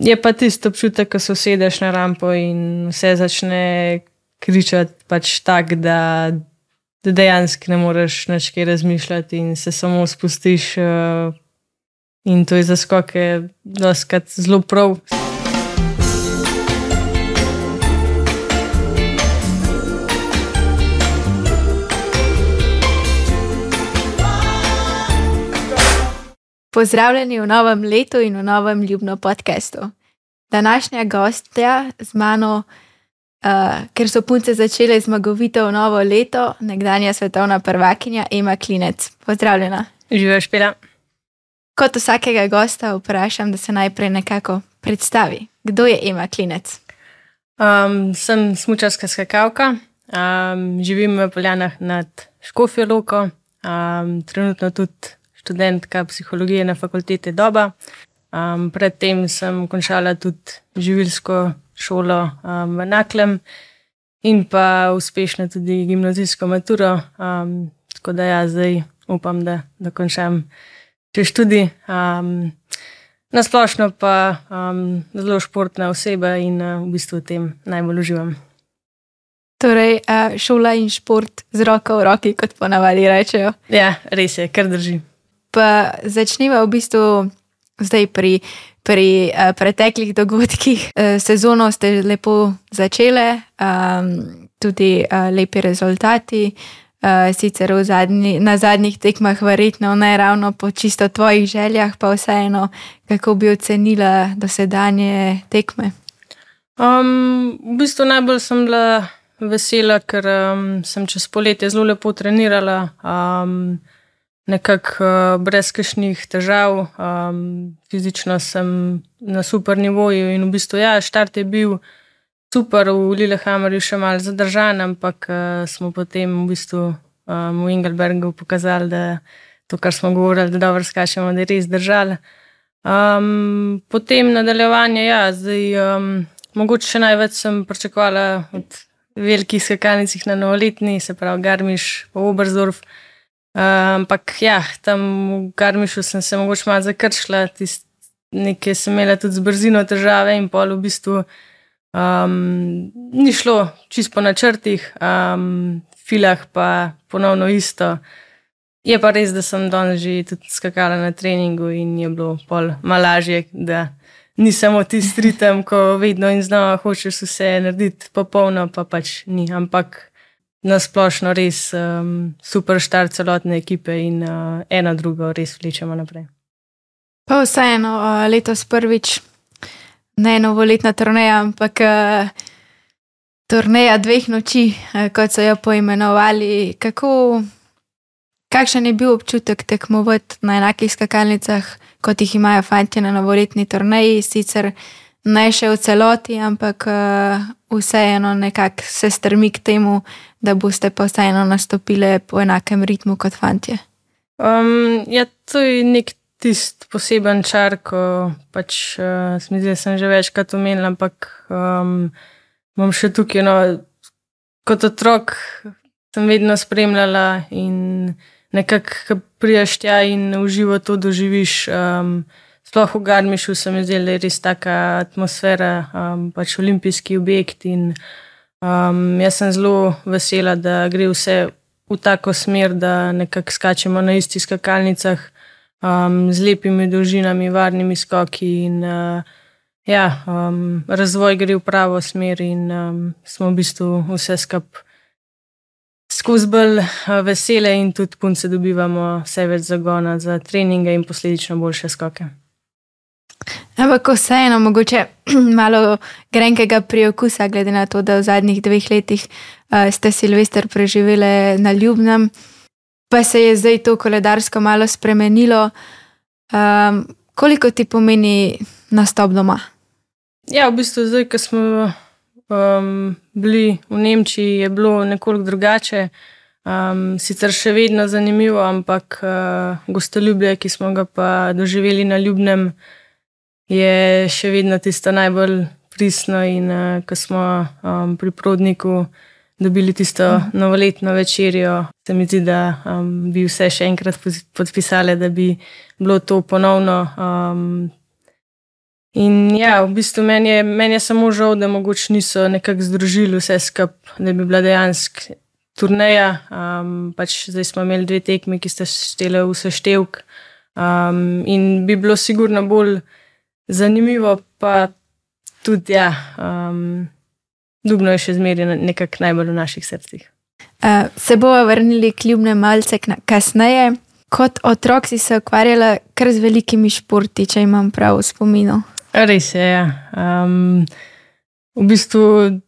je pa tisto občutek, ko se usedeš na rampo in vse začne kričati pač tak, da, da dejansko ne moreš več kaj razmišljati in se samo spustiš. Uh, in to je za skoke, da skrat zelo prav. Pozdravljeni v novem letu in v novem ljubno podkastu. Današnja gostja z mano, uh, ker so punce začele zmagovito v novo leto, nekdanja svetovna prvakinja Ema Klinec. Pozdravljena. Živiš, pila. Kot vsakega gosta vprašam, da se najprej nekako predstavi. Kdo je Ema Klinec? Um, sem smočarska skakalka, um, živim v Poljanah nad Škofijo Loko, um, trenutno tudi študentka psihologije na fakulteti Doba. Um, predtem sem končala tudi živilsko šolo um, v Naklem in pa uspešno tudi gimnazijsko maturo. Um, tako da ja, zdaj upam, da, da končam še študij. Um, na splošno pa um, zelo športna oseba in uh, v bistvu v tem najbolj uživam. Torej, uh, šola in šport z roko v roki, kot ponavadi rečejo. Ja, res je, kar drži pa začneva v bistvu zdaj pri, pri uh, preteklih dogodkih. Uh, sezono ste lepo začele, um, tudi uh, lepi rezultati. Uh, sicer zadnji, na zadnjih tekmah, verjetno ne ravno po čisto tvojih željah, pa vseeno, kako bi ocenila dosedanje tekme. Um, v bistvu najbolj sem bila vesela, ker um, sem čez poletje zelo lepo trenirala. Um, nekako uh, brez kakšnih težav, um, fizično sem na super nivoju in v bistvu, ja, štart je bil super, v Lillehammerju še malo zadržan, ampak uh, smo potem v bistvu um, v Engelbergu pokazali, da to, kar smo govorili, da dobro skačemo, da je res držali. Um, potem nadaljevanje, ja, zdaj, um, mogoče še največ sem pričakovala od velikih skakalnic na novoletni, se pravi Garmiš, pa Oberzdorf. Uh, ampak ja, tam v Garmišu sem se mogoče malo zakršila, nekaj sem imela tudi z brzino težave in pol v bistvu um, ni šlo čisto po načrtih, um, filah pa ponovno isto. Je pa res, da sem danes že tudi skakala na treningu in je bilo pol malažje, da ni samo tisti ritem, ko vedno in znova hočeš vse narediti popolno, pa pač ni. Ampak na splošno res um, super štart celotne ekipe in uh, eno drugo res vlečemo naprej. Pa vseeno, uh, letos prvič, ne novoletna turneja, ampak uh, turneja dveh noči, uh, kot so jo poimenovali. Kako, kakšen je bil občutek tekmovati na enakih skakalnicah, kot jih imajo fanti na novoletni turneji? Sicer ne še v celoti, ampak uh, vseeno nekako se strmi k temu, da boste pa vseeno nastopili po enakem ritmu kot fanti. Um, ja, to je nek tisti poseben čar, ko pač uh, sem, zdaj, sem že večkrat omenil, ampak um, bom še tukaj. No, kot otrok sem vedno spremljala in nekako prijaš tja in uživo to doživiš. Um, sploh v Garmišu se mi zdi, da je res taka atmosfera, um, pač olimpijski objekt. In, um, jaz sem zelo vesela, da gre vse v tako smer, da nekako skačemo na istih skakalnicah um, z lepimi dolžinami, varnimi skoki. In, uh, ja, um, razvoj gre v pravo smer in um, smo v bistvu vse skupaj. Skozi bolj vesele, in tudi punce dobivamo vse več zagona za treninge in posledično boljše skoke. Ampak vseeno, mogoče malo grenkega priokusa, glede na to, da v zadnjih dveh letih uh, ste Silvester preživeli na Ljubnem, pa se je zdaj to koledarsko malo spremenilo. Um, koliko ti pomeni nastop doma? Ja, v bistvu zdaj, ko smo um, bili v Nemčiji, je bilo nekoliko drugače. Um, sicer še vedno zanimivo, ampak uh, gostoljubje, ki smo ga pa doživeli na Ljubnem, je še vedno tisto najbolj pristno. In uh, ko smo um, pri prodniku dobili tisto uh. novoletno večerjo, se mi zdi, da um, bi vse še enkrat podpisali, da bi bilo to ponovno. Um, In ja, v bistvu meni je, meni je samo žal, da mogoče niso nekako združili vse skupaj, da bi bila dejansko turneja. Um, pač zdaj smo imeli dve tekmi, ki ste štele vse števk. Um, in bi bilo sigurno bolj zanimivo, pa tudi, ja, um, dubno je še zmeraj nekako najbolj v naših srcih. Uh, se bomo vrnili kljubne malce kasneje. Kot otrok si se ukvarjala kar z velikimi športi, če imam prav v spominu. Res je. Ja. Um, v bistvu,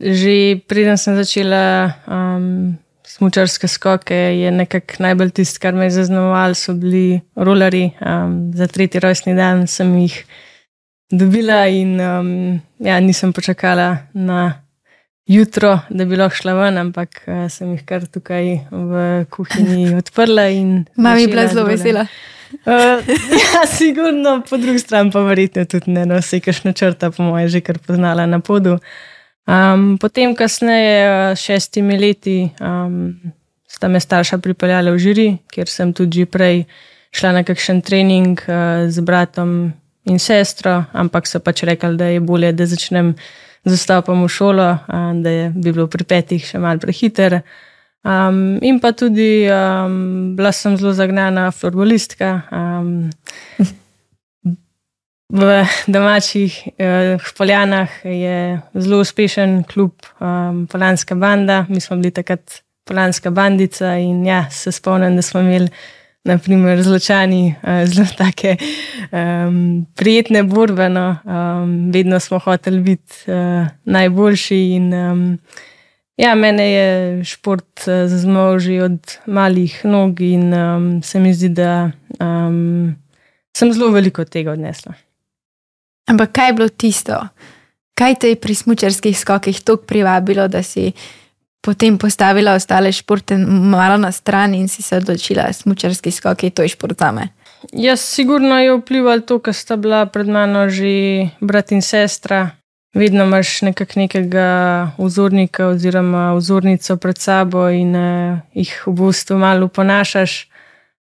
že preden sem začela um, smočarske skoke, je nekako najbolj tisto, kar me je zaznamovalo, so bili rolari. Um, za tretji rojstni dan sem jih dobila in um, ja, nisem počakala na jutro, da bi lahko šla ven, ampak uh, sem jih kar tukaj v kuhinji odprla. Mami je bila zelo vesela. Uh, ja, sigurno, po drugi strani pa verjetno tudi ne, no, vse kašne črta, po mojem, že kar poznala na podu. Um, potem, kasneje, šestimi leti, um, sta me starša pripeljala v žiri, kjer sem tudi prej šla na kakšen trening uh, z bratom in sestro, ampak so pač rekli, da je bolje, da začnem z vstopom v šolo, da je bi bilo pri petih še mal prehiter. Um, in pa tudi um, bila sem zelo zagnana florbolistka. Um, v domačih uh, Poljanah je zelo uspešen klub um, Polanska banda. Mi smo bili takrat Polanska bandica in ja, se spomnim, da smo imeli naprimer zločani, uh, zelo take um, prijetne borbe. No. Um, vedno smo hoteli biti uh, najboljši. In, um, ja, mene je šport uh, zaznal že od malih nog in um, se mi zdi, da um, sem zelo veliko tega odnesla. Ampak kaj je bilo tisto, kaj te je pri smočarskih skokih tako privabilo, da si potem postavila ostale športe malo na stran in si se odločila, da smočarski skok in to je šport za me. Jaz sigurno je vplival to, ker sta bila pred mano že brat in sestra. Vedno imaš nekakšnega vzornika oziroma vzornico pred sabo in uh, jih v bistvu malo ponašaš.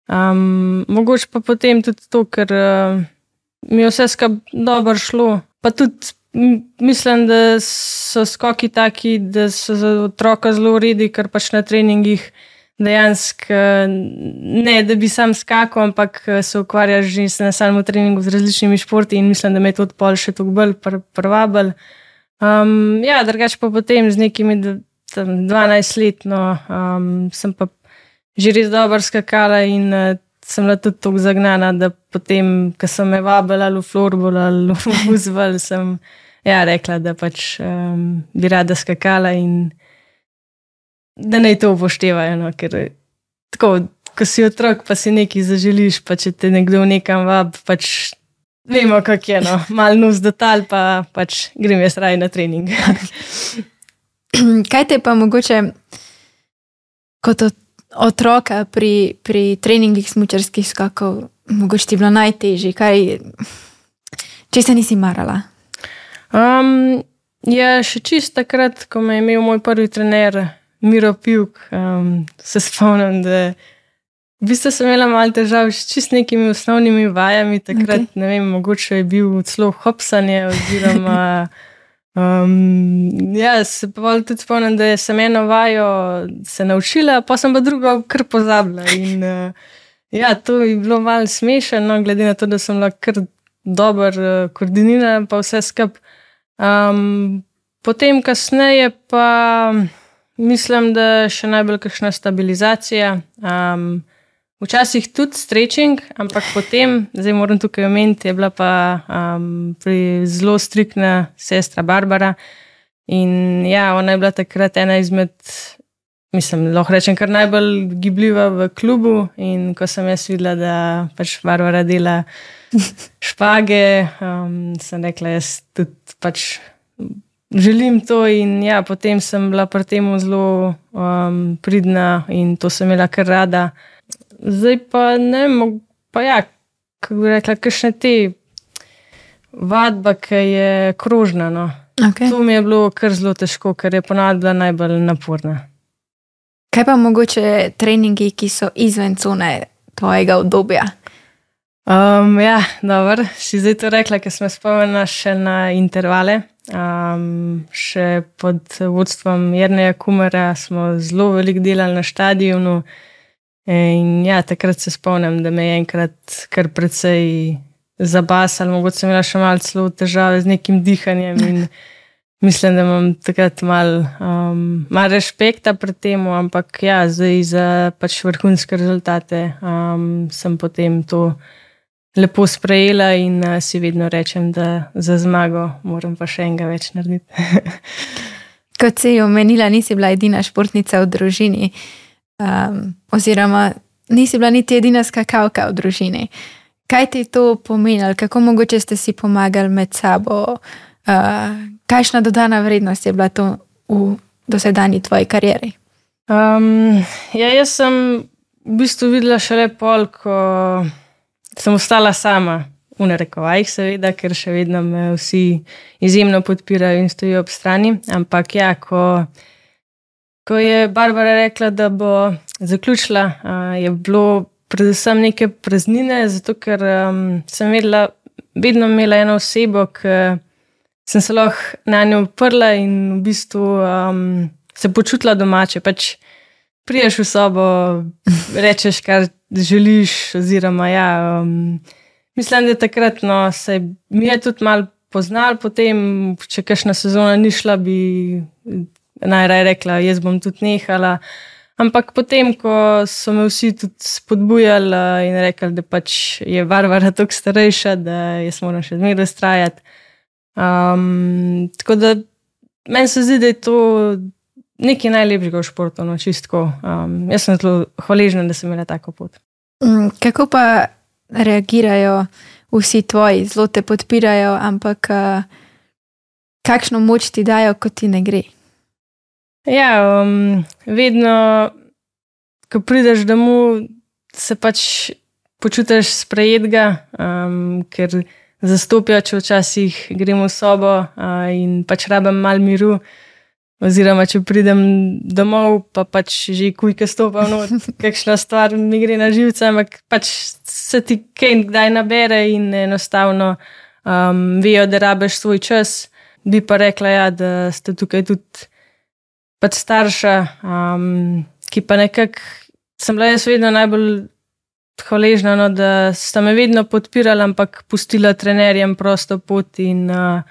Um, mogoče pa potem tudi to, ker uh, mi je vse skupaj dobro šlo. Pa tudi mislim, da so skoki taki, da so za otroka zelo redi, ker pač na treningih dejansko ne, da bi sam skakal, ampak se ukvarjaš že na samem treningu z različnimi športi in mislim, da me to odpol še toliko bolj pr prvabil. Um, ja, drugače pa potem z nekimi 12 let, no, um, sem pa že res dobro skakala in uh, sem bila tudi tako zagnana, da potem, ko sem me vabila v florbol ali v uzval, sem ja, rekla, da pač um, bi rada skakala in da naj to upoštevajo. No, ker tako, ko si otrok, pa si nekaj zaželiš, pa če te nekdo nekam vab, pač vemo, kako je. No. Mal nus detal, pa pač grem jaz raj na trening. Kaj te pa mogoče kot otroka pri, pri treningih smočarskih skakov, mogoče ti bilo najtežje, kaj, če se nisi marala? Um, ja, še čist takrat, ko me je imel moj prvi trener, Miro Pjuk, um, se spomnim, da v bistvu sem imela malo težav s čist nekimi osnovnimi vajami. Takrat, okay. ne vem, mogoče je bil celo hopsanje. Oziroma, um, ja, se pa tudi spomnim, da sem eno vajo se naučila, pa sem pa drugo kar pozabila. In, uh, ja, to je bilo malo smešno, no, glede na to, da sem lahko kar dobro uh, koordinirala, pa vse skupaj. Um, potem, kasneje, pa mislim, da še najbolj kakšna stabilizacija. Um, včasih tudi stretching, ampak potem, zdaj moram tukaj omeniti, je bila pa um, zelo striktna sestra Barbara. In ja, ona je bila takrat ena izmed, mislim, lahko rečem, kar najbolj gibljiva v klubu. In ko sem jaz videla, da pač Barbara dela špage, um, sem rekla, jaz tudi pač želim to. In ja, potem sem bila pri tem zelo um, pridna in to sem imela kar rada. Zdaj pa ne, pa ja, kako bi rekla, kakšne te vadbe, ki je krožna. No. Okay. To mi je bilo kar zelo težko, ker je ponadila najbolj naporna. Kaj pa mogoče treningi, ki so izven cune tvojega obdobja? Um, ja, dobro, si zdaj to rekla, ker smo spomnili še na intervale. Um, še pod vodstvom Jrneja Kumara smo zelo veliko delali na stadionu. In ja, takrat se spomnim, da me je enkrat kar precej zabasal, mogoče sem imela še malo težave z nekim dihanjem. Mislim, da imam takrat malo um, mal respekta pred tem, ampak ja, zdaj za pač vrhunske rezultate um, sem potem to lepo sprejela in uh, si vedno rečem, da za zmago moram pa še enega več narediti. Kot si omenila, nisi bila edina športnica v družini, um, oziroma nisi bila niti edina skakalka v družini. Kaj ti to pomeni, kako mogoče ste si pomagali med sabo? Uh, Kakšna dodana vrednost je bila to v dosedanji tvoji karieri? Um, ja, jaz sem v bistvu videla šele pol, ko sem ostala sama, v narekovajih, seveda, ker še vedno me vsi izjemno podpirajo in stojijo ob strani. Ampak ja, ko, ko je Barbara rekla, da bo zaključila, uh, je bilo predvsem neke praznine, zato ker um, sem vedela, vedno imela eno osebo, ki sem se lahko na njo uprla in v bistvu um, se počutila domače. Pač priješ v sobo, rečeš, kar želiš. Oziroma, ja, um, mislim, da takrat no, se mi je tudi malo poznal, potem, če kašna sezona ni šla, bi najraje rekla, jaz bom tudi nehala. Ampak potem, ko so me vsi tudi spodbujali in rekli, da pač je Barbara tako starejša, da jaz moram še zmeraj trajati. Um, tako da meni se zdi, da je to nekaj najlepšega v športu, no, čistko. Um, jaz sem zelo hvaležen, da sem imel tako pot. Mm, kako pa reagirajo vsi tvoji, zelo te podpirajo, ampak uh, kakšno moč ti dajo, ko ti ne gre? Ja, um, vedno, ko prideš domov, se pač počutiš sprejetega, um, ker zastopijo, če včasih grem v sobo uh, in pač rabim malo miru. Oziroma, če pridem domov, pa pač že kujke stopam, no, kakšna stvar mi gre na živce, ampak pač se ti kaj kdaj nabere in enostavno um, vejo, da rabiš svoj čas. Bi pa rekla, ja, da ste tukaj tudi pač starša, um, ki pa nekako sem bila jaz vedno najbolj hvaležna, no, da sta me vedno podpirala, ampak pustila trenerjem prosto pot in uh,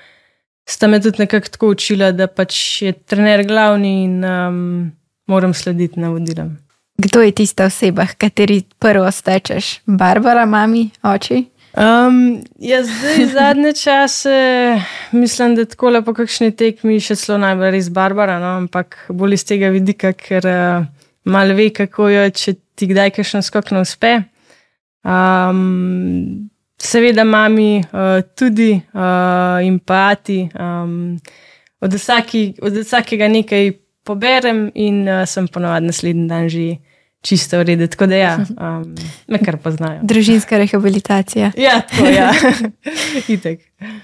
sta me tudi nekako tako učila, da pač je trener glavni in um, moram slediti navodilom. Kdo je tista oseba, kateri prvo stečeš? Barbara, mami, oči? Um, jaz zdaj zadnje čase mislim, da tako lepo, kakšni tekmi, še celo najbolj res Barbara, no, ampak bolj iz tega vidika, ker uh, malo ve, kako jo, če ti kdaj kakšen skok ne uspe. Um, seveda, mami uh, tudi uh, in pati. Um, od, vsaki, od vsakega nekaj poberem, in uh, sem ponovadi naslednji dan že čisto ureden. Tako da, ja, um, me kar poznajo. Družinska rehabilitacija. Ja, to je. Ja. Itek.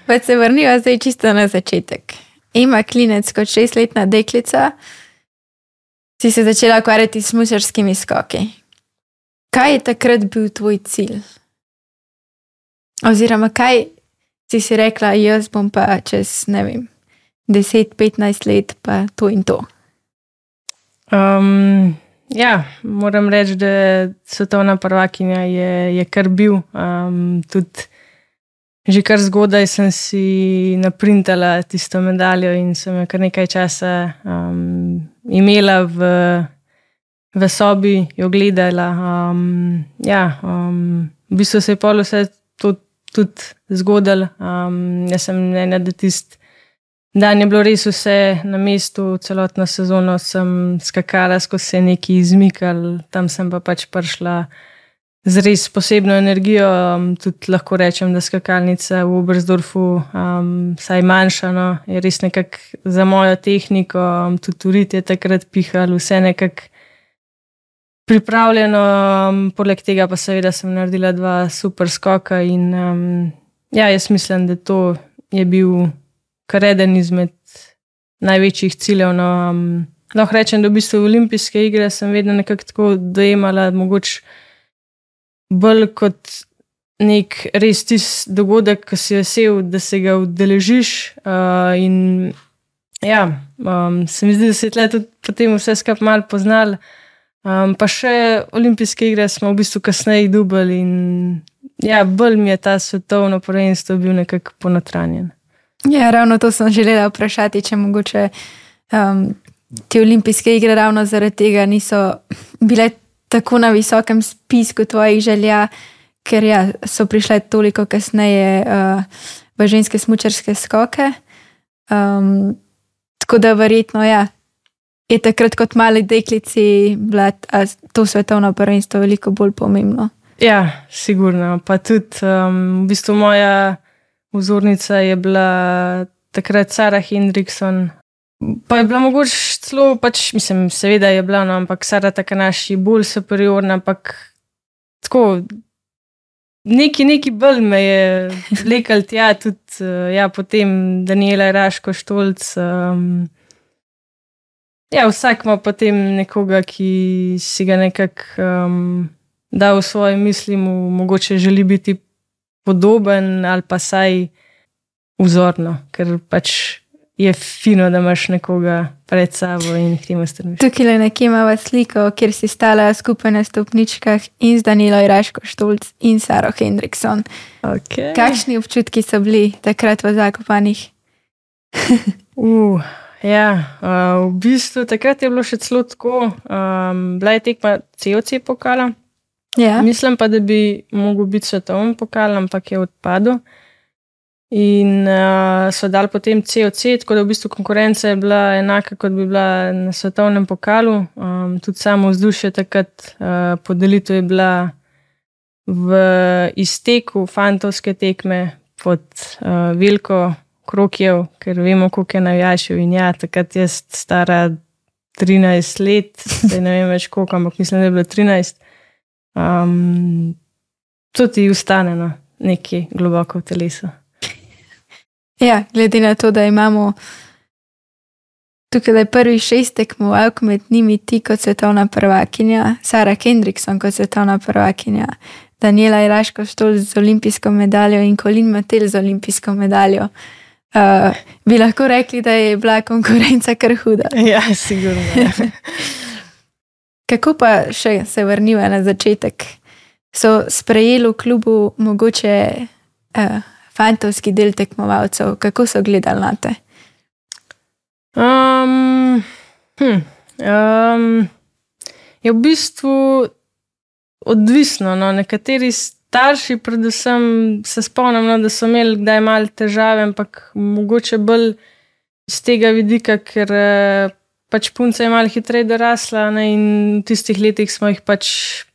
Pa se vrnijo zdaj čisto na začetek. Ima klinec kot šestletna deklica, si se začela ukvarjati s mučarskimi skoki. Kaj je takrat bil tvoj cilj? Oziroma, kaj si si rekla, jaz bom pa čez ne vem, 10-15 let pa to in to? Um, ja, moram reči, da svetovna prvakinja je, je kar bil. Um, tudi že kar zgodaj sem si naprintala tisto medaljo in sem jo kar nekaj časa um, imela v v sobi jo gledala. Um, ja, um, v bistvu se je polo vse to tudi zgodilo. Um, jaz sem mnenja, da tisti dan je bilo res vse na mestu, celotno sezono sem skakala, skozi se nekaj izmikala, tam sem pa pač prišla. Z res posebno energijo, um, tudi lahko rečem, da skakalnica v Obersdorfu, um, saj manjša, no, je res nekako za mojo tehniko, um, tudi urit je takrat pihal, vse nekako pripravljeno, um, poleg tega pa seveda sem naredila dva super skoka. In, um, ja, jaz mislim, da to je bil kar eden izmed največjih ciljev. No, um, lahko rečem, da v bistvu olimpijske igre sem vedno nekako tako dojemala, mogoče bolj kot nek res tisti dogodek, ki si vesel, da se ga udeležiš. Uh, in ja, um, se mi zdi, da se je tudi potem vse skupaj malo poznal. Um, pa še olimpijske igre smo v bistvu kasneje dubali in ja, bolj mi je ta svetovno prvenstvo bil nekako ponotranjen. Ja, ravno to sem želela vprašati, če mogoče um, te olimpijske igre ravno zaradi tega niso bile tako na visokem spisku tvojih želja, ker ja, so prišle toliko kasneje uh, v ženske smočarske skoke. Um, tako da verjetno ja, je takrat kot mali deklici bila to svetovno prvenstvo veliko bolj pomembno. Ja, sigurno. Pa tudi um, v bistvu moja vzornica je bila takrat Sara Hendrikson. Pa je bila mogoče celo, pač, mislim, seveda je bila, no, ampak Sara tako naši bolj superiorna, ampak tako. Neki, neki bolj me je vlekel tja, tudi uh, ja, potem Daniela Raško Štolc. Um, ja, vsak ima potem nekoga, ki si ga nekako. Um, da v svoji misli mu mogoče želi biti podoben ali pa saj vzorno, ker pač je fino, da imaš nekoga pred sabo in k temu strmiš. Tukaj le nekje imamo sliko, kjer si stala skupaj na stopničkah in z Danilo Iraško Štulc in Saro Hendrikson. Okay. Kakšni občutki so bili takrat v zakopanih? uh. Ja, uh, v bistvu takrat je bilo še celo tako, um, bila je tekma COC pokala, Ja. Mislim pa, da bi lahko bil svetovni pokal, ampak je odpadel. In uh, so dali potem COC, tako da v bistvu konkurenca je bila enaka, kot bi bila na svetovnem pokalu. Um, tudi samo vzdušje takrat uh, podelitev je bila v izteku fantovske tekme pod uh, veliko krokjev, ker vemo, koliko je navijačev. In ja, takrat je stara 13 let, ne vem več koliko, ampak mislim, da je bilo 13 um, to ti ustane no, nekje globoko v telesu. Ja, glede na to, da imamo tukaj da prvi šest tekmovalk, med njimi ti kot svetovna prvakinja, Sara Kendrickson kot svetovna prvakinja, Daniela Iraško Štol z olimpijsko medaljo in Kolin Matel z olimpijsko medaljo. Uh, bi lahko rekli, da je bila konkurenca kar huda. Ja, sigurno. Kako pa še se vrnimo na začetek? So sprejeli v klubu mogoče uh, fantovski del tekmovalcev, kako so gledali na te? Um, hm, um, je v bistvu odvisno. No? Nekateri starši, predvsem se spomnim, no, da so imeli kdaj malo težave, ampak mogoče bolj iz tega vidika, ker. Pač punca je malo hitreje dorasla ne, in v tistih letih smo jih pač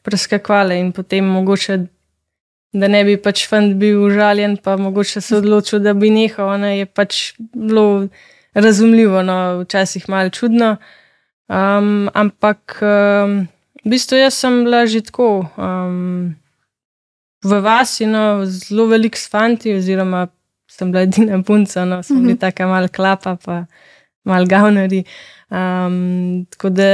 preskakvali in potem mogoče, da ne bi pač fant bil užaljen, pa mogoče se odločil, da bi nehal, ne, je pač bilo razumljivo, no, včasih malo čudno. Um, ampak um, v bistvu jaz sem bila že tako. Um, V vasi, no, zelo velik s fanti, oziroma sem bila edina punca, no, sem bila tako malo klapa, pa malo gavnari. Um, tako da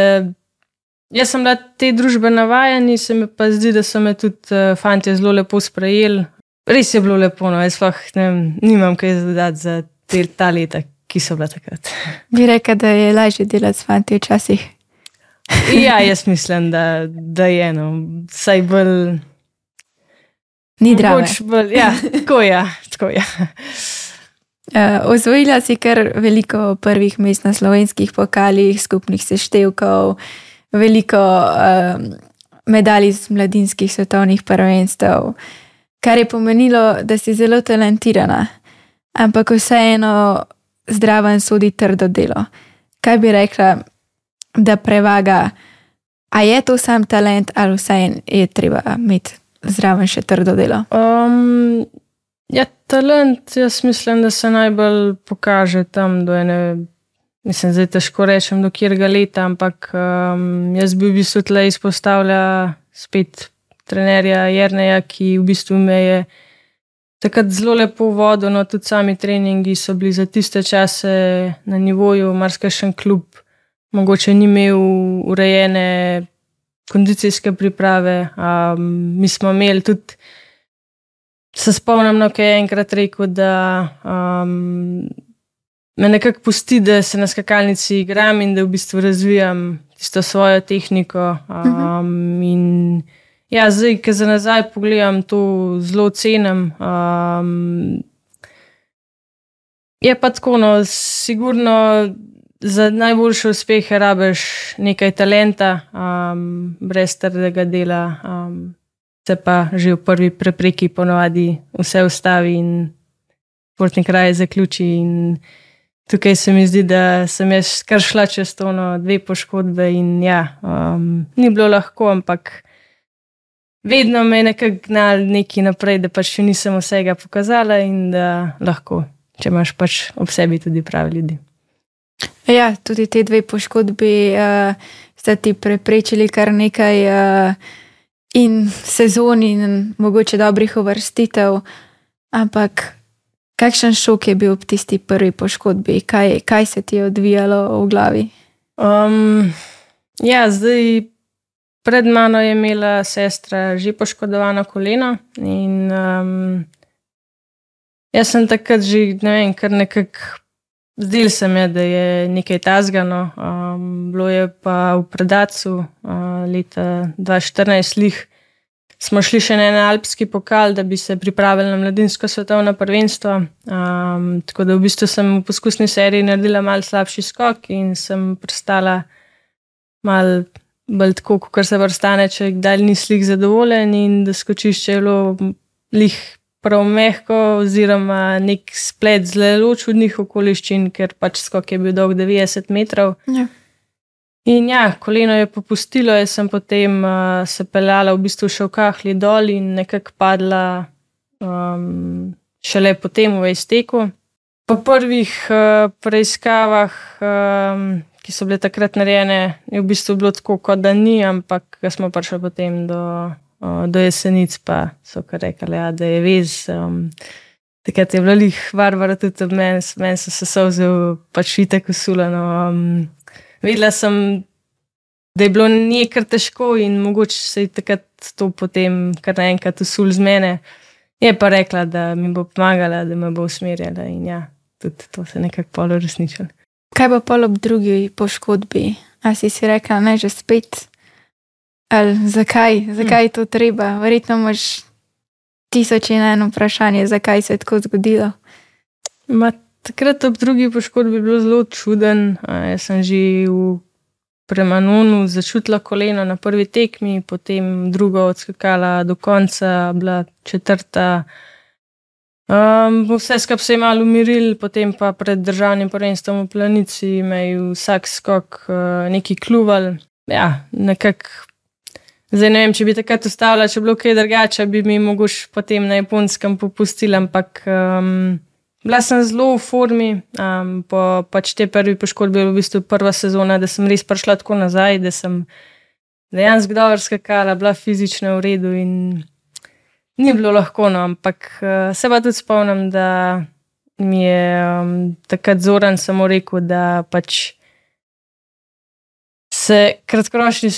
jaz sem bila te družbe navajen, se mi pa zdi, da so me tudi uh, fanti zelo lepo sprejeli. Res je bilo lepo, no, jaz pa nimam kaj zadati za te, ta leta, ki so bila takrat. Bi rekel, da je lažje delati s fanti včasih. ja, jaz mislim, da, da je eno, vsaj bolj. Ni drama. Ja, tako je. Ja, tako je. Uh, osvojila si kar veliko prvih mest na slovenskih pokalih, skupnih seštevkov, veliko uh, medalj iz mladinskih svetovnih prvenstev, kar je pomenilo, da si zelo talentirana, ampak vseeno zdraven sodi trdo delo. Kaj bi rekla, da prevaga, a je to sam talent ali vseeno je treba imeti zraven še trdo delo? Um, Ja, talent, jaz mislim, da se najbolj pokaže tam, do ene. Mislim, da je težko reči, do kjerega leta, ampak um, jaz bi v bistvu tle izpostavljal spet trenerja Jrneja, ki v bistvu me je takrat zelo lepo vodil. No, tudi sami treningi so bili za tiste čase na nivoju, marsikajšen klub, mogoče ni imel urejene kondicijske priprave. Um, mi smo imeli tudi se spomnim, no, kaj je enkrat rekel, da um, me nekako pusti, da se na skakalnici igram in da v bistvu razvijam tisto svojo tehniko. Um, in ja, zdaj, ki za nazaj pogledam, to zelo cenim. Um, je pa tako, no, sigurno. Za najboljše uspehe rabiš nekaj talenta, um, brez trdega dela, um, se pa že v prvi prepreki ponovadi vse ustavi in športni kraj zaključi. In tukaj se mi zdi, da sem jaz kar šla čez to, no, dve poškodbe in ja, um, ni bilo lahko, ampak vedno me je nekako gnal neki naprej, da pač še nisem vsega pokazala in da lahko, če imaš pač ob sebi tudi pravi ljudi. Ja, tudi te dve poškodbi uh, sta ti preprečili kar nekaj uh, in sezon, in mogoče dobrih uvrstitev. Ampak kakšen šok je bil ob tisti prvi poškodbi, kaj, kaj se ti je odvijalo v glavi? Um, ja, zdaj pred mano je imela sestra že poškodovano koleno. In, um, jaz sem takrat že ne vem, kar nekako. Zdel se mi je, da je nekaj tazgano. Um, bilo je pa v Predacu uh, leta 2014, lih smo šli še na en alpski pokal, da bi se pripravili na mladinsko svetovno prvenstvo. Um, tako da v bistvu sem v poskusni seriji naredila mal slabši skok in sem prestala mal bolj tako, kot se vrstane, če kdaj ni slik zadovoljen in da skočišče je bilo lih prav mehko, oziroma nek splet zelo čudnih okoliščin, ker pač skok je bil dolg 90 metrov. Ja. In ja, koleno je popustilo, jaz sem potem uh, se peljala v bistvu še v kahli dol in nekako padla um, šele potem v izteku. Po prvih uh, preiskavah, um, ki so bile takrat narejene, je v bistvu bilo tako, kot da ni, ampak smo prišli potem do do jesenic, pa so kar rekli, ja, da je vez. Um, takrat je bilo jih varvara tudi od mene, meni so se sovzel, pač vitek usulano. Um, videla sem, da je bilo nekaj težko in mogoče se je takrat to potem kar naenkrat usul z mene. Je pa rekla, da mi bo pomagala, da me bo usmerjala in ja, tudi to se je nekako polo resničilo. Kaj pa pol ob drugi poškodbi? A si si rekla, ne že spet? Ali zakaj, zakaj je to treba? Verjetno imaš tisoč in eno vprašanje, zakaj se je tako zgodilo. Ma, takrat ob drugi poškodbi je bilo zelo čuden. Jaz sem že v Premanonu začutila koleno na prvi tekmi, potem drugo odskakala do konca, bila četrta. Um, vse skupaj se je malo umiril, potem pa pred državnim prvenstvom v planici me je vsak skok uh, neki kluval. Ja, nekako Zdaj ne vem, če bi takrat ustavila, če bi bilo kaj drugače, bi mi mogoče potem na japonskem popustila, ampak um, bila sem zelo v formi. Um, po pač te prvi poškodbi je bila v bistvu prva sezona, da sem res prišla tako nazaj, da sem dejansko dobro skakala, bila fizično v redu in ni bilo lahko, no, ampak uh, se pa tudi spomnim, da mi je um, takrat Zoran samo rekel, da pač se kratkoročni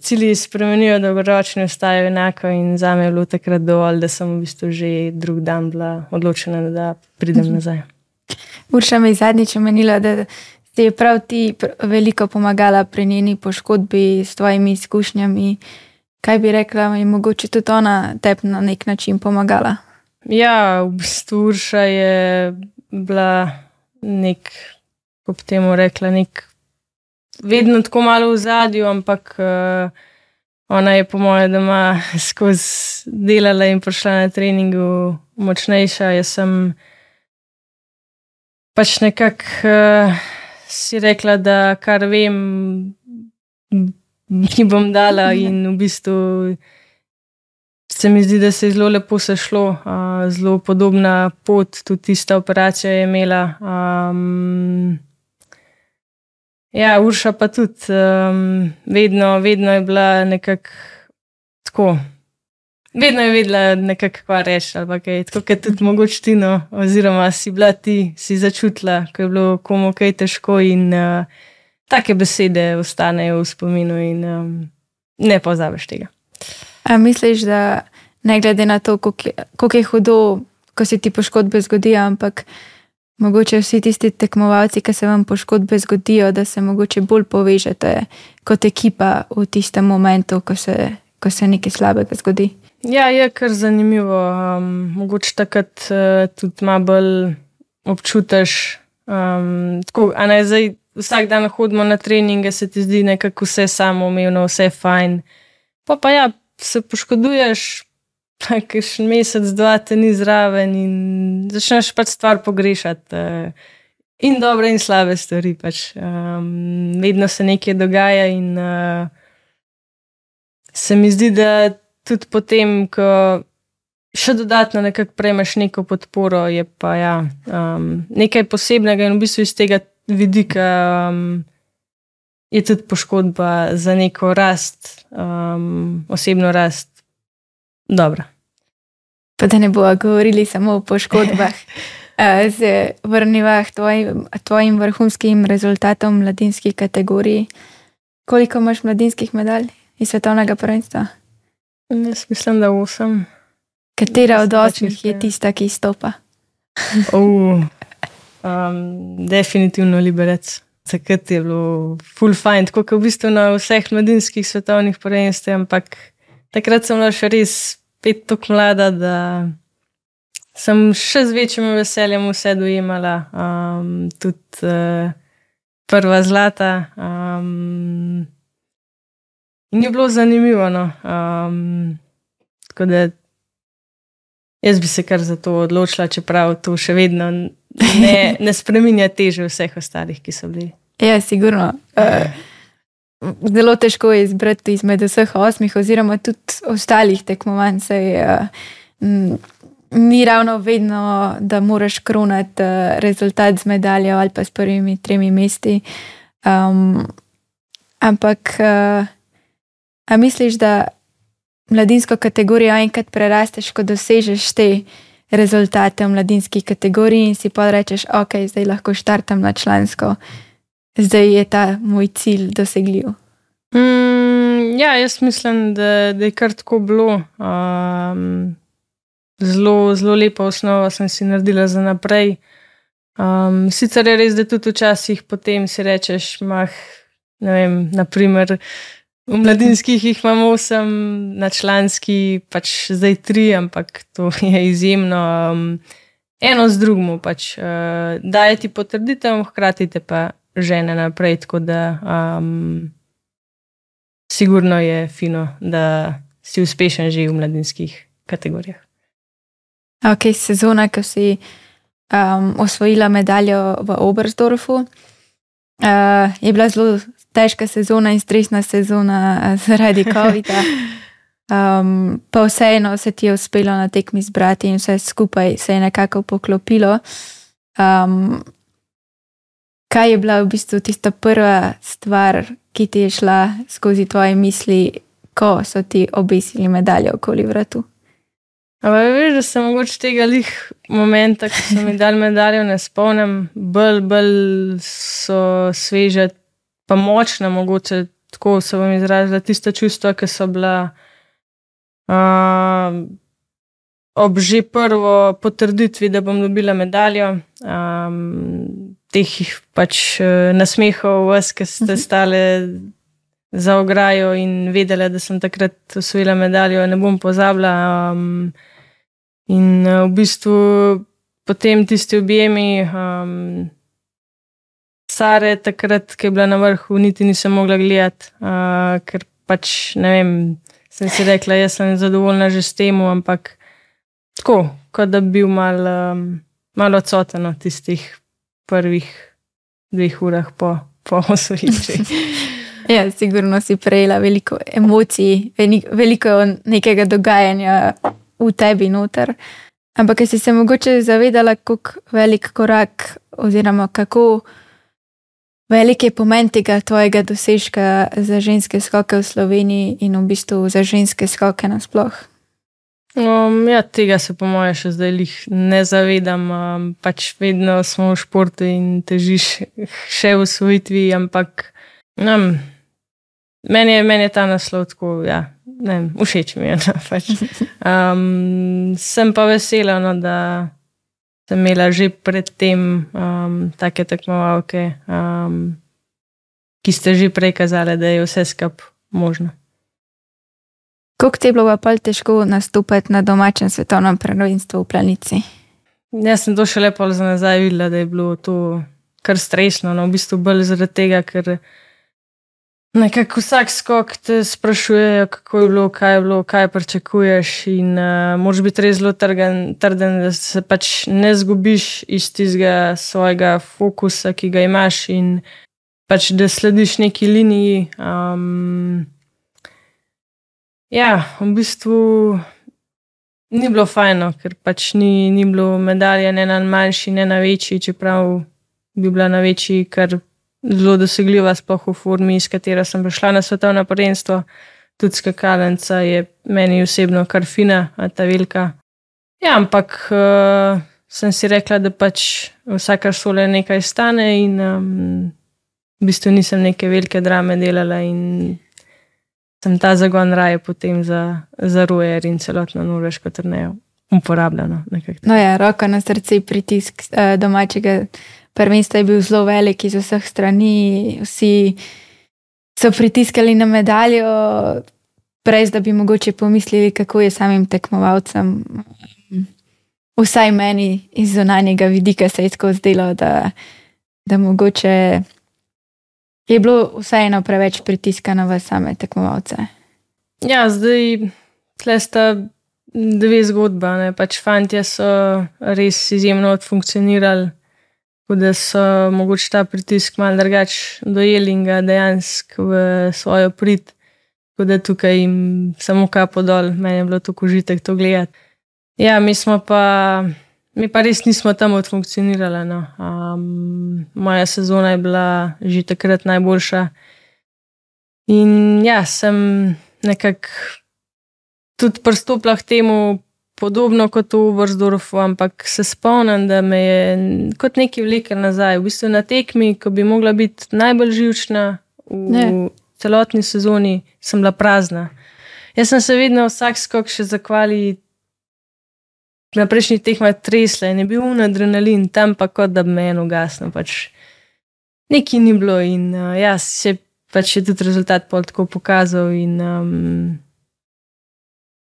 cilji spremenijo, dolgoročni ostajajo enako. In za me je bilo takrat dovolj, da sem v bistvu že drug dan bila odločena, da pridem mhm. nazaj. Urša me je zadnjič omenila, da ti je prav ti veliko pomagala pri njeni poškodbi s tvojimi izkušnjami. Kaj bi rekla, je mogoče tudi ona tebi na nek način pomagala? Ja, v bistvu Urša je bila nek, kako bi temu rekla, nek vedno tako malo v zadju, ampak uh, ona je, po mojem, da ima skozi delala in prišla na treningu močnejša. Jaz sem pač nekako uh, si rekla, da kar vem, mi bom dala in v bistvu. Se mi zdi, da se je zelo lepo sešlo, uh, zelo podobna pot, tudi tista operacija je imela. Um, Ja, Urša pa tudi um, vedno, vedno je bila nekako tako. Vedno je vedela, nekako kva reči, ali kaj. Tako kot tudi mogoče ti, no, oziroma si bila ti, si začutila, ko je bilo komu kaj težko in uh, take besede ostanejo v spominu in um, ne pozabiš tega. A misliš, da ne glede na to, koliko je, koliko je hudo, ko se ti poškodbe zgodijo, ampak mogoče vsi tisti tekmovalci, ki se vam poškodbe zgodijo, da se mogoče bolj povežete kot ekipa v tistem momentu, ko se, ko se nekaj slabega zgodi. Ja, je kar zanimivo. Um, mogoče takrat uh, tudi malo bolj občutiš. Um, tako, a ne zdaj vsak dan hodimo na treninge, se ti zdi nekako vse samoumevno, vse fajn. Pa pa ja, se poškoduješ, pa še mesec, dva te ni zraven in začneš pač stvar pogrešati. Uh, in dobre in slabe stvari. Pač. Um, vedno se nekaj dogaja in uh, se mi zdi, da tudi potem, ko še dodatno nekako prejmeš neko podporo, je pa ja, um, nekaj posebnega in v bistvu iz tega vidika um, je tudi poškodba za neko rast, um, osebno rast, dobra. Pa da ne bomo govorili samo o poškodbah. Se vrniva k tvojim, tvojim vrhunskim rezultatom v mladinski kategoriji. Koliko imaš mladinskih medalj iz svetovnega prvenstva? Jaz mislim, da osem. Katera od osmih je tista, ki stopa? uh, um, definitivno liberec. Takrat je bilo full fine, tako kot v bistvu na vseh mladinskih svetovnih prvenstvih, ampak takrat sem bila še res pet tok mlada, da sem še z večjim veseljem vse dojemala. Um, tudi uh, prva zlata. Um, In je bilo zanimivo. No. Um, tako da jaz bi se kar za to odločila, čeprav to še vedno ne, ne spremenja teže vseh ostalih, ki so bili. Ja, sigurno. Uh, zelo težko je izbrati izmed vseh osmih, oziroma tudi ostalih tekmovanj. Uh, ni ravno vedno, da moraš kronati uh, rezultat z medaljo ali pa s prvimi tremi mesti. Um, ampak. Uh, A misliš, da mladinsko kategorijo enkrat prerasteš, ko dosežeš te rezultate v mladinski kategoriji in si pa rečeš, ok, zdaj lahko štartam na člansko, zdaj je ta moj cilj dosegljiv? Mm, ja, jaz mislim, da, da je kar tako bilo. Um, zelo, zelo lepa osnova sem si naredila za naprej. Um, sicer je res, da tudi včasih potem si rečeš, mah, ne vem, naprimer. V mladinskih jih imamo osem, na članski pač zdaj tri, ampak to je izjemno. Um, eno z drugim pač uh, daje ti potrditev, hkrati te pa žene naprej. Tako da um, sigurno je fino, da si uspešen že v mladinskih kategorijah. Ok, sezona, ko si um, osvojila medaljo v Oberstdorfu, uh, je bila zelo težka sezona in stresna sezona eh, zaradi COVID-a. Um, pa vseeno se ti je uspelo na tekmi zbrati in vse skupaj se je nekako poklopilo. Um, kaj je bila v bistvu tista prva stvar, ki ti je šla skozi tvoje misli, ko so ti obesili medaljo okoli vratu? Ampak veš, da sem mogoče tega lih momenta, ko so mi dali medaljo, ne spomnim, bolj, bolj so sveže pa močna, mogoče tako se vam izrazila tista čustva, ki so bila uh, ob že prvo potrditvi, da bom dobila medaljo. Um, teh pač uh, nasmehov, vas, ki ste mhm. stale za ograjo in vedela, da sem takrat osvojila medaljo, ne bom pozabila. Um, in uh, v bistvu potem tisti objemi. Um, Sare, takrat, ko je bila na vrhu, niti nisem mogla gledati, uh, ker pač ne vem. Sem si rekla, jaz sem zadovoljna že s tem, ampak tako, kot da bi bil malo um, mal odsoten od tistih prvih dveh urah po, po osvojitvi. ja, sigurno si prejela veliko emocij, veliko nekega dogajanja v tebi noter. Ampak si se mogoče zavedala, kako velik korak oziroma kako. Velik je pomen tega tvojega dosežka za ženske skoke v Sloveniji in v bistvu za ženske skoke nasploh. Um, ja, tega se po mojem še zdaj ne zavedam. Um, pač vedno smo v športu in težiš še v svojitvi, ampak um, meni, je, meni je ta naslov tako. Ja. ne vem, všeč mi je. No, pač. um, sem pa vesela, no, da sem imela že predtem um, take tekmovalke, um, ki ste že prej kazali, da je vse skup možno. Kako ti je bilo pa težko nastopiti na domačem svetovnem prvenstvu v Planici? Jaz sem to še lepo za nazaj videla, da je bilo to kar stresno, no, v bistvu bolj zaradi tega, ker nekako vsak skok te sprašuje, kako je bilo, kaj je bilo, kaj pričakuješ. In uh, moraš biti res zelo trden, trden, da se pač ne zgubiš iz tistega svojega fokusa, ki ga imaš, in pač da slediš neki liniji. Um, ja, v bistvu. Ni bilo fajno, ker pač ni, ni bilo medalje, ne na manjši, ne na večji, čeprav bi bila na večji, kar zelo dosegljiva, sploh v formi, iz katero sem prišla na svetovno prvenstvo. Tudi skakalnica je meni osebno kar fina, ta velika. Ja, ampak uh, sem si rekla, da pač vsaka šola nekaj stane, in um, v bistvu nisem neke velike drame delala, sem ta zagon raje potem za, za Rujer in celotno norveško trnejo uporabljala. No, ja, roko na srce, pritisk uh, domačega prvenstva je bil zelo velik iz vseh strani. Vsi so pritiskali na medaljo, brez da bi mogoče pomislili, kako je samim tekmovalcem. Vsaj meni iz zunanjega vidika se je tako zdelo, da, da mogoče je bilo vseeno preveč pritiska na same tekmovalce. Ja, zdaj tle sta dve zgodbe. Pač fantje so res izjemno odfunkcionirali, da so mogoče ta pritisk malo drugače dojeli in ga dejansko v svojo prid. Tako da tukaj jim samo kapo dol, meni je bilo to užitek to gledati. Ja, mi smo pa, mi pa res nismo tam odfunkcionirali. No. Um, moja sezona je bila že takrat najboljša. In ja, sem nekako tudi pristopila k temu podobno kot v Vrzdorfu, ampak se spomnim, da me je kot neki vlekel nazaj. V bistvu na tekmi, ko bi mogla biti najbolj živčna v ne. celotni sezoni, sem bila prazna. Jaz sem se vedno vsak skok še zakvali. Na prejšnjih tekmah tresla in je bil un adrenalin, tam pa kot da bi me eno gasno. Pač Nekaj ni bilo in uh, ja, se pač je tudi rezultat pol tako pokazal. In, um,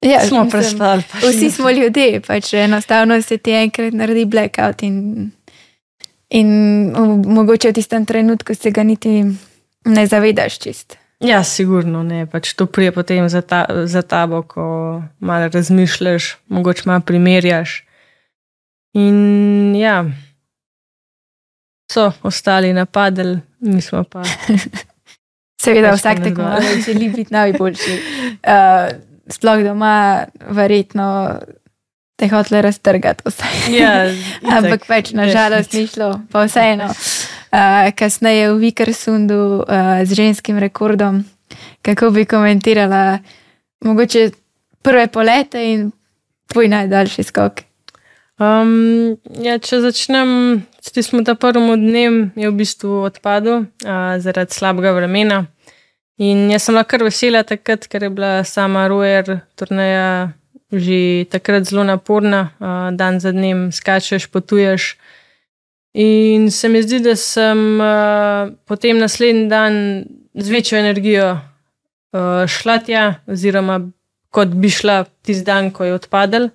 Ja, smo prestali. Vsi smo ljudje, pač enostavno se ti enkrat naredi blackout in, in mogoče v tistem trenutku se ga niti ne zavedaš čist. Ja, sigurno ne. Pač to prije potem za, ta, za tabo, ko malo razmišljaš, mogoče malo primerjaš. In ja, so ostali napadli, mi smo pa. Seveda, vsak tekmovalec želi biti najboljši. Uh, sploh doma, verjetno te hotle raztrgati. Ja, Ampak več, nažalost, ni šlo, pa vseeno. Uh, kasneje v Vikersundu uh, z ženskim rekordom, kako bi komentirala, mogoče prve polete in tvoj najdaljši skok. Um, ja, če začnem, če smo ta prvi dnev, je v bistvu odpadel uh, zaradi slabega vremena. In jaz sem lahko vesela takrat, ker je bila sama Rojer turnaja že takrat zelo naporna, dan za dnem skačeš, potuješ. In se mi zdi, da sem potem naslednji dan z večjo energijo šla tja, oziroma kot bi šla tisti dan, ko je odpadel.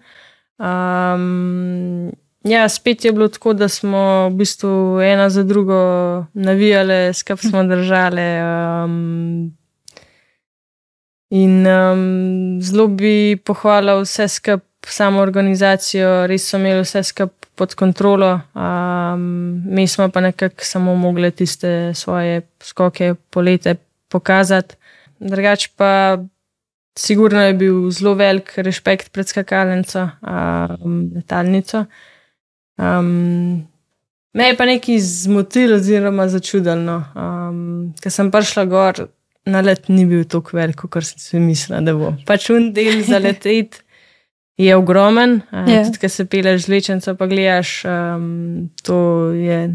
Um, ja, spet je bilo tako, da smo v bistvu ena za drugo navijali, skupaj smo držali. Um, in um, zelo bi pohvalil vse skupaj, samo organizacijo, res so imeli vse skupaj pod kontrolo. Um, mi smo pa nekako samo mogli tiste svoje skoke polete pokazati. Drugač pa. Sigurno je bil zelo velik respekt pred skakalnico, um, letalnico. Um, me je pa nekaj zmotilo, oziroma začudilo. Um, Ker sem prišla gor, na let ni bil tako velik, kot sem si mislila, da bo. Pač un del za letet je ogromen, yeah. tudi če se peleš z lečenco, pa gledaš, um, to je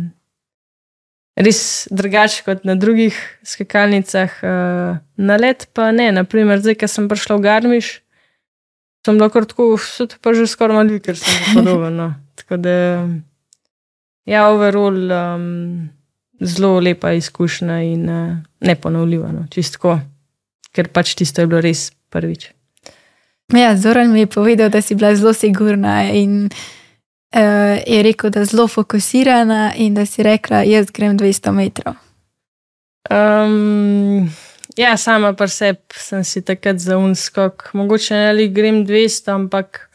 res drugače kot na drugih skakalnicah. Uh, na let pa ne, naprimer, zdaj, ko sem prišla v Garmiš, sem lahko tako, vse to pa že skoraj malo, ker sem podoben. No. Tako da, ja, overall, um, zelo lepa izkušnja in uh, neponovljiva, no. čistko, ker pač tisto je bilo res prvič. Ja, Zoran mi je povedal, da si bila zelo sigurna in uh, je rekel, da je zelo fokusirana in da si rekla, jaz grem 200 metrov. Um, ja, sama pa sebi sem si takrat za unskok, mogoče ne ali grem 200, ampak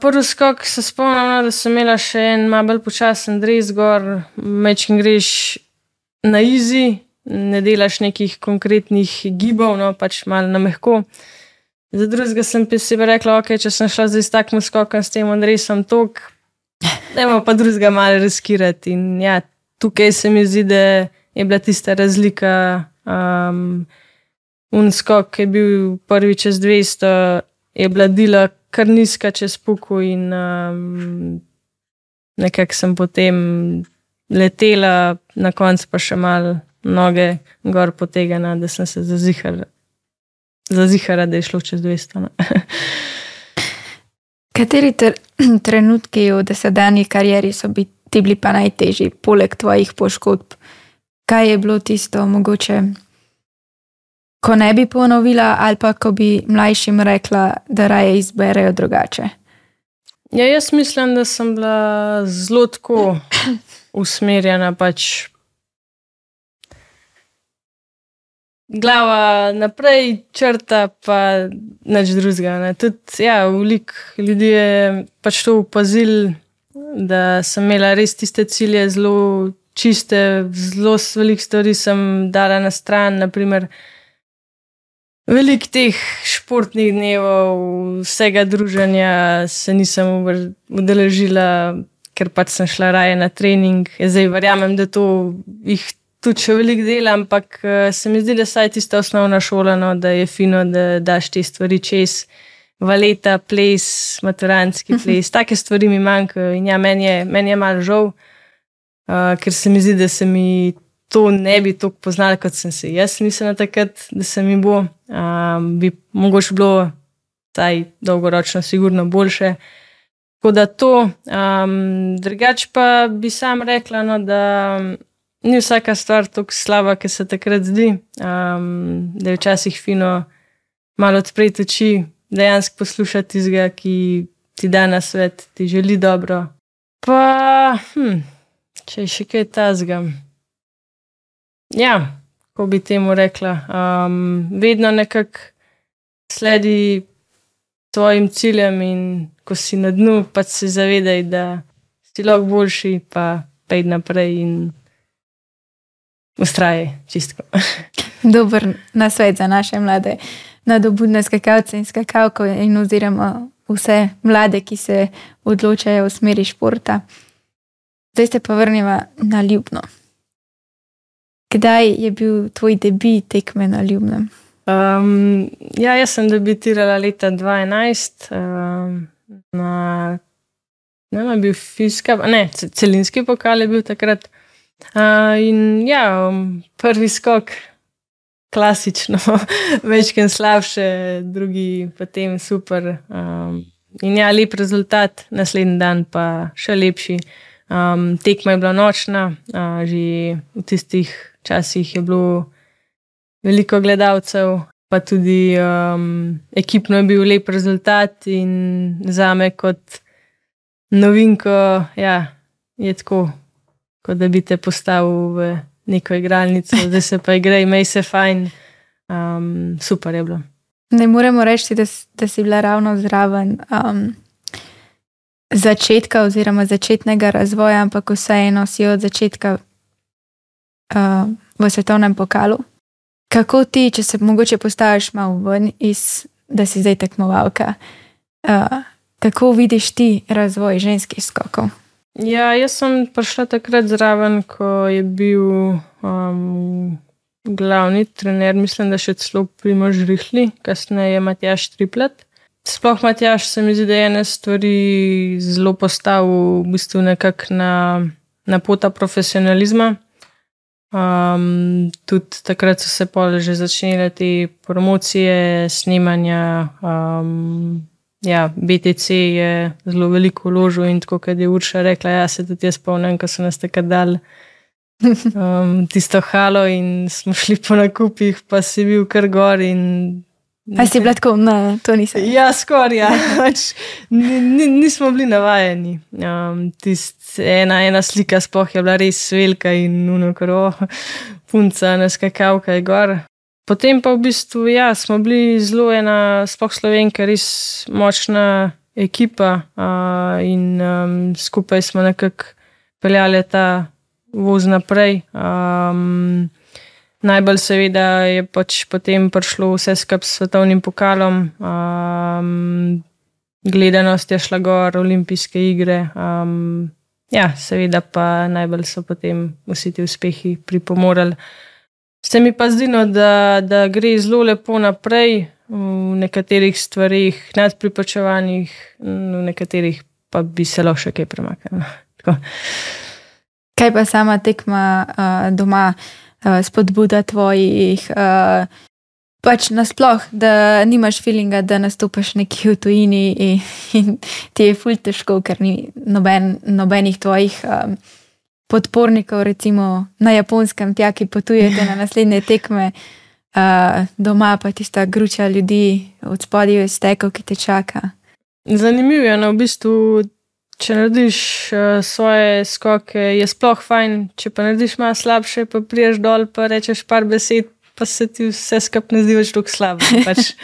prvi skok se spomnim, da sem imela še en malo bolj počasen dres gor, mečem greš na izi. Ne delaš nekih konkretnih gibov, no pač malo na mehko. Za drugega sem si rekla, okay, če sem šla zdaj s takim skokom, s tem Andrejem, tok, da ima pa drugega malo riskirati. In ja, tukaj se mi zdi, da je bila tista razlika. Um, Unskok je bil prvi čez 200, je bila dila kar nizka čez puku, in um, nekako sem potem letela, na koncu pa še malo noge gor potegana, da sem se zazihala za zihara, da je šlo čez 200. Kateri tr trenutki v desedanji karieri so bi ti bili pa najtežji, poleg tvojih poškodb? Kaj je bilo tisto, mogoče, ko ne bi ponovila, ali pa ko bi mlajšim rekla, da raje izberejo drugače? Ja, jaz mislim, da sem bila zelo tako usmerjena pač glava naprej, črta pa nič drugega. Tudi ja, veliko ljudi je pač to opazil, da sem imela res tiste cilje, zelo čiste, zelo velik stvari sem dala na stran. Naprimer, Veliko teh športnih dnev, vsega druženja se nisem udeležila, ker pač sem šla raje na trening. Zdaj verjamem, da to jih tudi še veliko dela, ampak uh, se mi zdi, da je tista osnovna šola, no, da je fino, da daš te stvari čez. Valeta, ples, maturanski mhm. ples, take stvari mi manjkajo. In ja, meni je, men je malo žal, uh, ker se mi zdi, da se mi to ne bi tako poznalo, kot sem se jaz mislila takrat, da se mi bo. Um, bi mogoče bilo taj dolgoročno, sigurno boljše. Tako da to, um, drugače pa bi sam rekla, no, da ni vsaka stvar tako slaba, ki se takrat zdi. Um, da je včasih fino malo odpreti oči, dejansko poslušati tistega, ki ti da na svet, ti želi dobro. Pa, hm, če je še kaj tazga. Ja, ko bi temu rekla, um, vedno nekako sledi svojim ciljem, in ko si na dnu, pa se zavedaj, da si lahko boljši, pa pej naprej in ustraje čistko. Dober nasvet za naše mlade, nadobudne skakalce in skakalko, in oziroma vse mlade, ki se odločajo v smeri športa. Zdaj se pa vrnimo na ljubno. Kdaj je bil tvoj debit tekme na ljubnem? Um, ja, jaz sem debitirala leta 2011 um, na. Ne, ne, bil fizični, ne, celinski pokal je bil takrat. Uh, in ja, um, prvi skok, klasično, večkrat slabše, drugi pa tem super. Um, in ja, lep rezultat, naslednji dan pa še lepši. Um, tekma je bila nočna, uh, že v tistih časih je bilo veliko gledalcev, pa tudi um, ekipno je bil lep rezultat in za me kot novinko, ja, je tako kot da bi te postavil v neko igralnico, da se pa igra, imej se fajn. Um, super je bilo. Ne moremo reči, da, da si bila ravno zraven um, začetka oziroma začetnega razvoja, ampak vseeno si od začetka uh, v svetovnem pokalu. Kako ti, če se mogoče postaviš malo ven iz, da si zdaj tekmovalka, uh, kako vidiš ti razvoj ženskih skokov? Ja, jaz sem prišla takrat zraven, ko je bil um, glavni trener, mislim, da še celo Primož Rihli, kasneje Matjaš Triplet. Sploh Matjaš se mi zdi, da je ene stvari zelo postavil v bistvu nekako na na pota profesionalizma. Um, tudi takrat so se pole že začele te promocije, snemanja. Um, ja, BTC je zelo veliko vložil in tako, kot je Urša rekla, ja, se tudi jaz spomnim, ko so nas takrat dali um, tisto halo in smo šli po nakupih, pa si bil kar gor in A si bila tako, no, to nisem. Ja, skoraj. Ja. Pač nismo bili navajeni. Um, ena, ena slika spoh je bila res velika in nuno kro, punca, naskakavka je gor. Potem pa v bistvu, ja, smo bili zelo ena, spoh slovenka, res močna ekipa uh, in um, skupaj smo nekako peljali ta voz naprej. Um, Najbolj seveda je pač potem prišlo vse skupaj s svetovnim pokalom, um, gledanost je šla gor, olimpijske igre. Um, ja, seveda pa najbolj so potem vsi ti uspehi pripomorali. Se mi pa zdi, no, da, da gre zelo lepo naprej v nekaterih stvarih, nad pripočevanjih, v nekaterih pa bi se lahko še kaj premaknilo. Kaj pa sama tekma uh, doma? uh, spodbuda tvojih, uh, pač nasploh, da nimaš feelinga, da nastopiš nekje v tujini in, in ti je ful težko, ker ni noben, nobenih tvojih um, podpornikov, recimo na japonskem, tja, ki potujete na naslednje tekme. Uh, doma pa tista gruča ljudi, od spodaj je steko, ki te čaka. Zanimivo je, no, v bistvu če narediš uh, svoje skoke, je sploh fajn, če pa narediš malo slabše, pa priješ dol, pa rečeš par besed, pa se ti vse skupaj ne zdi več tako slabo. Pač,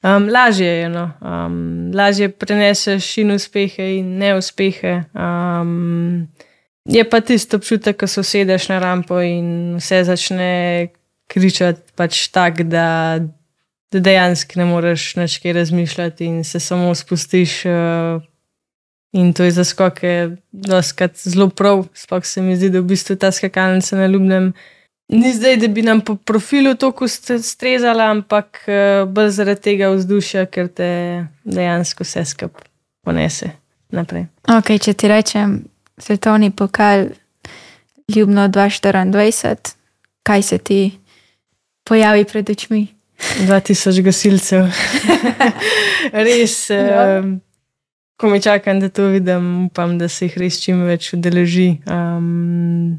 um, lažje je, no. um, lažje preneseš in uspehe in neuspehe. Um, je pa tisto občutek, ko se usedeš na rampo in vse začne kričati pač tak, da. Da dejansko ne moreš več kaj razmišljati in se samo spustiš uh, In to je za skoke zelo prav, sploh se mi zdi, da v bistvu ta skakalnica na ljubnem. Ni zdaj, da bi nam po profilu toliko strezala, ampak eh, bolj zaradi tega vzdušja, ker te dejansko vse skupaj ponese naprej. Okay, če ti rečem, svetovni pokal, ljubno 2024, kaj se ti pojavi pred očmi? 2000 gasilcev. Res. Ja. Um, ko me čakam, da to vidim, upam, da se jih res čim več udeleži. Um,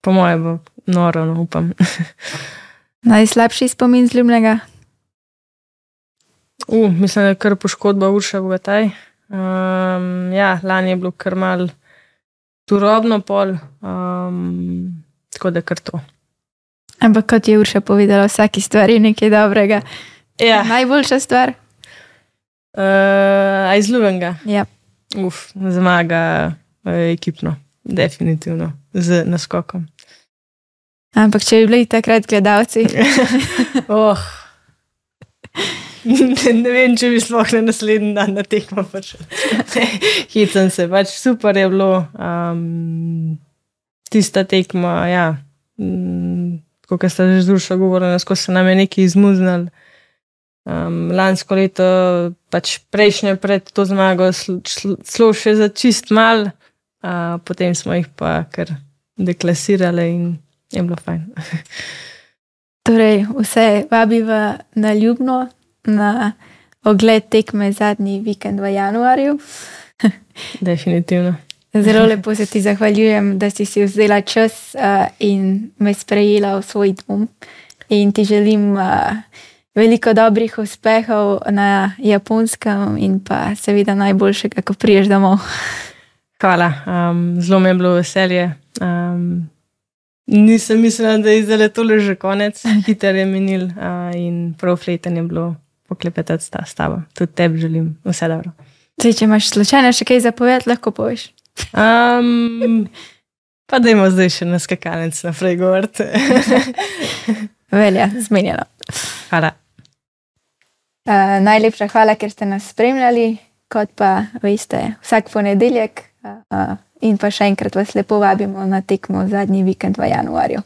po mojem, bo noro, no, upam. Najslabši spomin z ljubnega? Uh, mislim, da je kar poškodba uša v taj. Um, ja, lani je bilo kar mal turobno pol, um, tako da kar to. Ampak kot je Urša povedala, vsaki stvar je nekaj dobrega. Ja. Najboljša stvar. Uh, iz Ljubega. Ja. Uf, zmaga uh, ekipno, definitivno, z naskokom. Ampak če bi bili takrat gledalci. oh. ne, ne vem, če bi sploh na naslednji dan na tekmo prišel. Hitsam se, pač super je bilo. Um, tista tekma, ja. Um, Kot ste že z dušo govorili, skozi se nam je nekaj izmuznili. Um, lansko leto, pač prejšnje pred to zmago, šlo še za čist mal, uh, potem smo jih pa kar deklasirali in je bilo fajn. torej, vse vabiva na ljubno, na ogled tekme zadnji vikend v januarju. Definitivno. Zelo lepo se ti zahvaljujem, da si si vzela čas uh, in me sprejela v svoj dom. In ti želim. Uh, veliko dobrih uspehov na japonskem in pa seveda najboljšega, ko priješ domov. Hvala, um, zelo mi je bilo veselje. Um, nisem mislila, da je zdaj to že konec, hiter je minil uh, in prav fleten je bilo poklepetati s tabo. Tudi tebi želim vse dobro. Zdaj, če imaš slučajno še kaj zapovedati, lahko poveš. Um, pa da imamo zdaj še na skakalnici naprej govoriti. Velja, zmenjeno. Hvala. Uh, najlepša hvala, ker ste nas spremljali, kot pa veste, vsak ponedeljek. Uh, in pa še enkrat vas lepo vabimo na tekmo zadnji vikend v januarju.